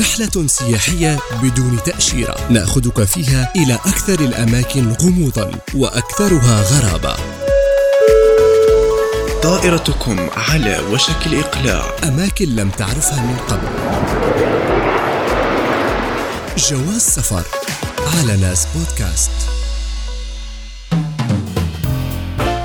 رحلة سياحية بدون تأشيرة. نأخذك فيها إلى أكثر الأماكن غموضا وأكثرها غرابة. طائرتكم على وشك الإقلاع. أماكن لم تعرفها من قبل. جواز سفر على ناس بودكاست.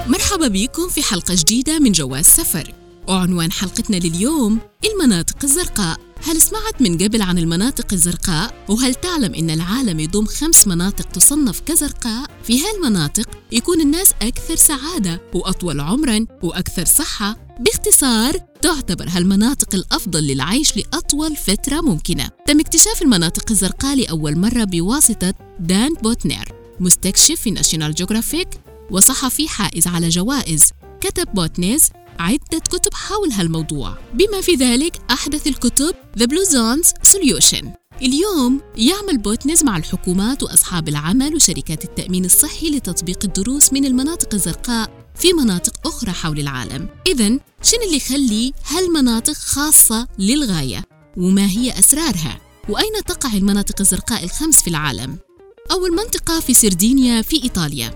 مرحبا بكم في حلقة جديدة من جواز سفر. وعنوان حلقتنا لليوم المناطق الزرقاء. هل سمعت من قبل عن المناطق الزرقاء؟ وهل تعلم أن العالم يضم خمس مناطق تصنف كزرقاء؟ في هالمناطق يكون الناس أكثر سعادة وأطول عمراً وأكثر صحة باختصار تعتبر هالمناطق الأفضل للعيش لأطول فترة ممكنة تم اكتشاف المناطق الزرقاء لأول مرة بواسطة دان بوتنر مستكشف في National Geographic وصحفي حائز على جوائز كتب بوتنر عدة كتب حول هالموضوع بما في ذلك أحدث الكتب The Blue Zones Solution اليوم يعمل بوتنر مع الحكومات وأصحاب العمل وشركات التأمين الصحي لتطبيق الدروس من المناطق الزرقاء في مناطق أخرى حول العالم إذا شنو اللي يخلي هالمناطق خاصة للغاية؟ وما هي أسرارها؟ وأين تقع المناطق الزرقاء الخمس في العالم؟ أول منطقة في سردينيا في إيطاليا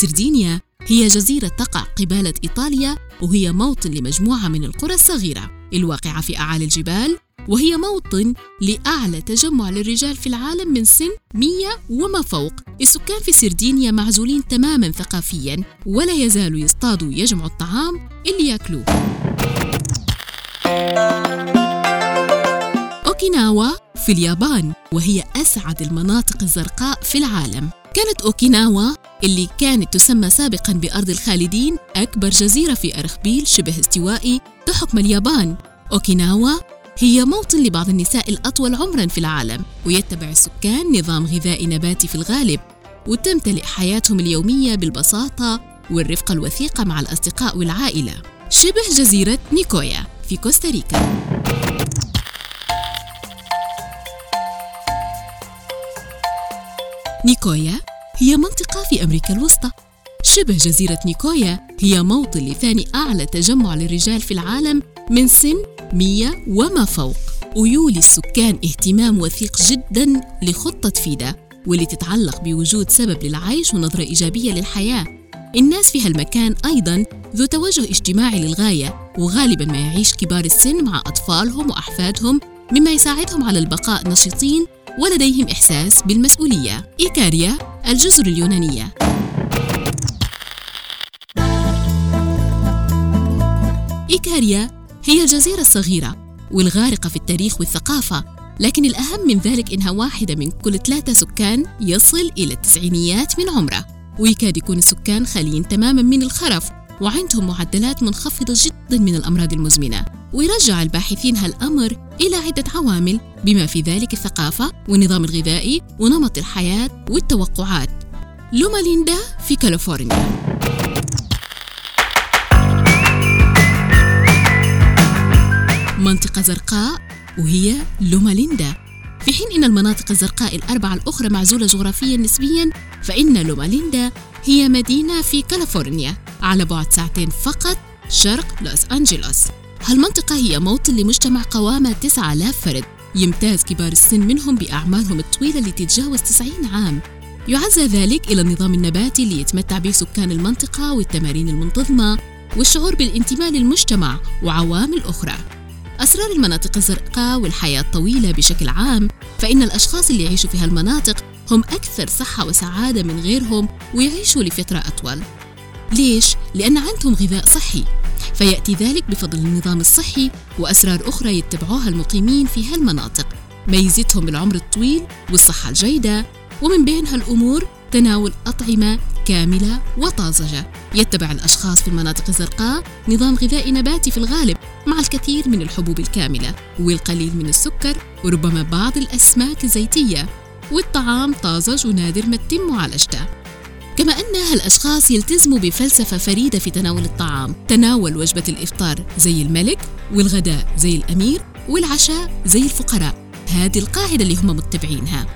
سردينيا هي جزيرة تقع قبالة إيطاليا وهي موطن لمجموعة من القرى الصغيرة. الواقعة في أعالي الجبال وهي موطن لأعلى تجمع للرجال في العالم من سن 100 وما فوق. السكان في سردينيا معزولين تماما ثقافيا ولا يزالوا يصطادوا ويجمعوا الطعام اللي يأكلوه. أوكيناوا في اليابان وهي أسعد المناطق الزرقاء في العالم. كانت أوكيناوا اللي كانت تسمى سابقا بأرض الخالدين أكبر جزيرة في أرخبيل شبه استوائي تحكم اليابان. أوكيناوا هي موطن لبعض النساء الأطول عمرا في العالم ويتبع السكان نظام غذائي نباتي في الغالب وتمتلئ حياتهم اليومية بالبساطة والرفقة الوثيقة مع الأصدقاء والعائلة. شبه جزيرة نيكويا في كوستاريكا. نيكويا هي منطقة في أمريكا الوسطى. شبه جزيرة نيكويا هي موطن لثاني أعلى تجمع للرجال في العالم من سن 100 وما فوق. ويولي السكان اهتمام وثيق جدا لخطة فيدا واللي تتعلق بوجود سبب للعيش ونظرة إيجابية للحياة. الناس في هالمكان أيضا ذو توجه اجتماعي للغاية وغالبا ما يعيش كبار السن مع أطفالهم وأحفادهم مما يساعدهم على البقاء نشيطين ولديهم إحساس بالمسؤولية. إيكاريا الجزر اليونانية. إيكاريا هي الجزيرة الصغيرة والغارقة في التاريخ والثقافة لكن الأهم من ذلك إنها واحدة من كل ثلاثة سكان يصل إلى التسعينيات من عمره ويكاد يكون السكان خاليين تماما من الخرف وعندهم معدلات منخفضة جدا من الأمراض المزمنة. ويرجع الباحثين هالأمر إلى عدة عوامل بما في ذلك الثقافة والنظام الغذائي ونمط الحياة والتوقعات. لوما ليندا في كاليفورنيا. منطقة زرقاء وهي لوما ليندا. في حين أن المناطق الزرقاء الأربعة الأخرى معزولة جغرافيا نسبيا فإن لوما ليندا هي مدينة في كاليفورنيا على بعد ساعتين فقط شرق لوس أنجلوس. هالمنطقة هي موطن لمجتمع قوامة 9000 فرد. يمتاز كبار السن منهم بأعمارهم الطويلة اللي تتجاوز 90 عام. يعزى ذلك إلى النظام النباتي اللي يتمتع به سكان المنطقة والتمارين المنتظمة والشعور بالانتماء للمجتمع وعوامل أخرى. أسرار المناطق الزرقاء والحياة الطويلة بشكل عام فإن الأشخاص اللي يعيشوا في هالمناطق هم أكثر صحة وسعادة من غيرهم ويعيشوا لفترة أطول. ليش؟ لأن عندهم غذاء صحي. فيأتي ذلك بفضل النظام الصحي وأسرار أخرى يتبعوها المقيمين في هالمناطق. ميزتهم بالعمر الطويل والصحة الجيدة ومن بين هالأمور تناول أطعمة كاملة وطازجة. يتبع الأشخاص في المناطق الزرقاء نظام غذائي نباتي في الغالب مع الكثير من الحبوب الكاملة والقليل من السكر وربما بعض الأسماك الزيتية والطعام طازج ونادر ما تتم معالجته كما أن هالأشخاص يلتزموا بفلسفة فريدة في تناول الطعام تناول وجبة الإفطار زي الملك والغداء زي الأمير والعشاء زي الفقراء. هذه القاعدة اللي هم متبعينها.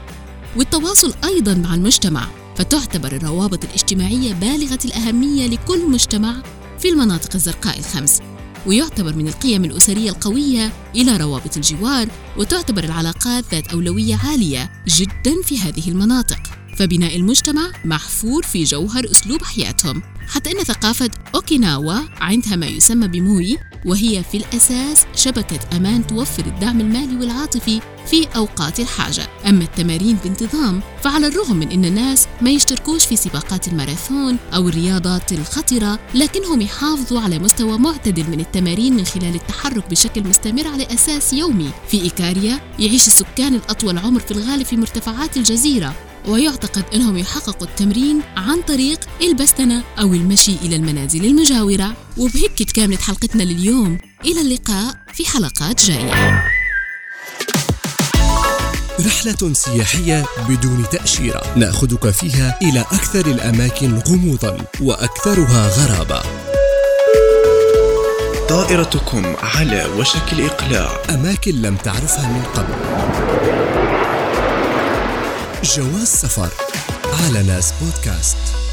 والتواصل أيضا مع المجتمع فتعتبر الروابط الاجتماعية بالغة الأهمية لكل مجتمع في المناطق الزرقاء الخمس. ويعتبر من القيم الأسرية القوية إلى روابط الجوار وتعتبر العلاقات ذات أولوية عالية جدا في هذه المناطق. فبناء المجتمع محفور في جوهر أسلوب حياتهم. حتى أن ثقافة أوكيناوا عندها ما يسمى بموي وهي في الأساس شبكة أمان توفر الدعم المالي والعاطفي في أوقات الحاجة. أما التمارين بانتظام فعلى الرغم من أن الناس ما يشتركوش في سباقات الماراثون أو الرياضات الخطرة لكنهم يحافظوا على مستوى معتدل من التمارين من خلال التحرك بشكل مستمر على أساس يومي. في إيكاريا يعيش السكان الأطول عمر في الغالب في مرتفعات الجزيرة. ويعتقد أنهم يحققوا التمرين عن طريق البستنة أو المشي إلى المنازل المجاورة. وبهيك تكاملت حلقتنا لليوم. إلى اللقاء في حلقات جاية. رحلة سياحية بدون تأشيرة. نأخذك فيها إلى أكثر الأماكن غموضا وأكثرها غرابة. طائرتكم على وشك الإقلاع. أماكن لم تعرفها من قبل. جواز سفر على ناس بودكاست.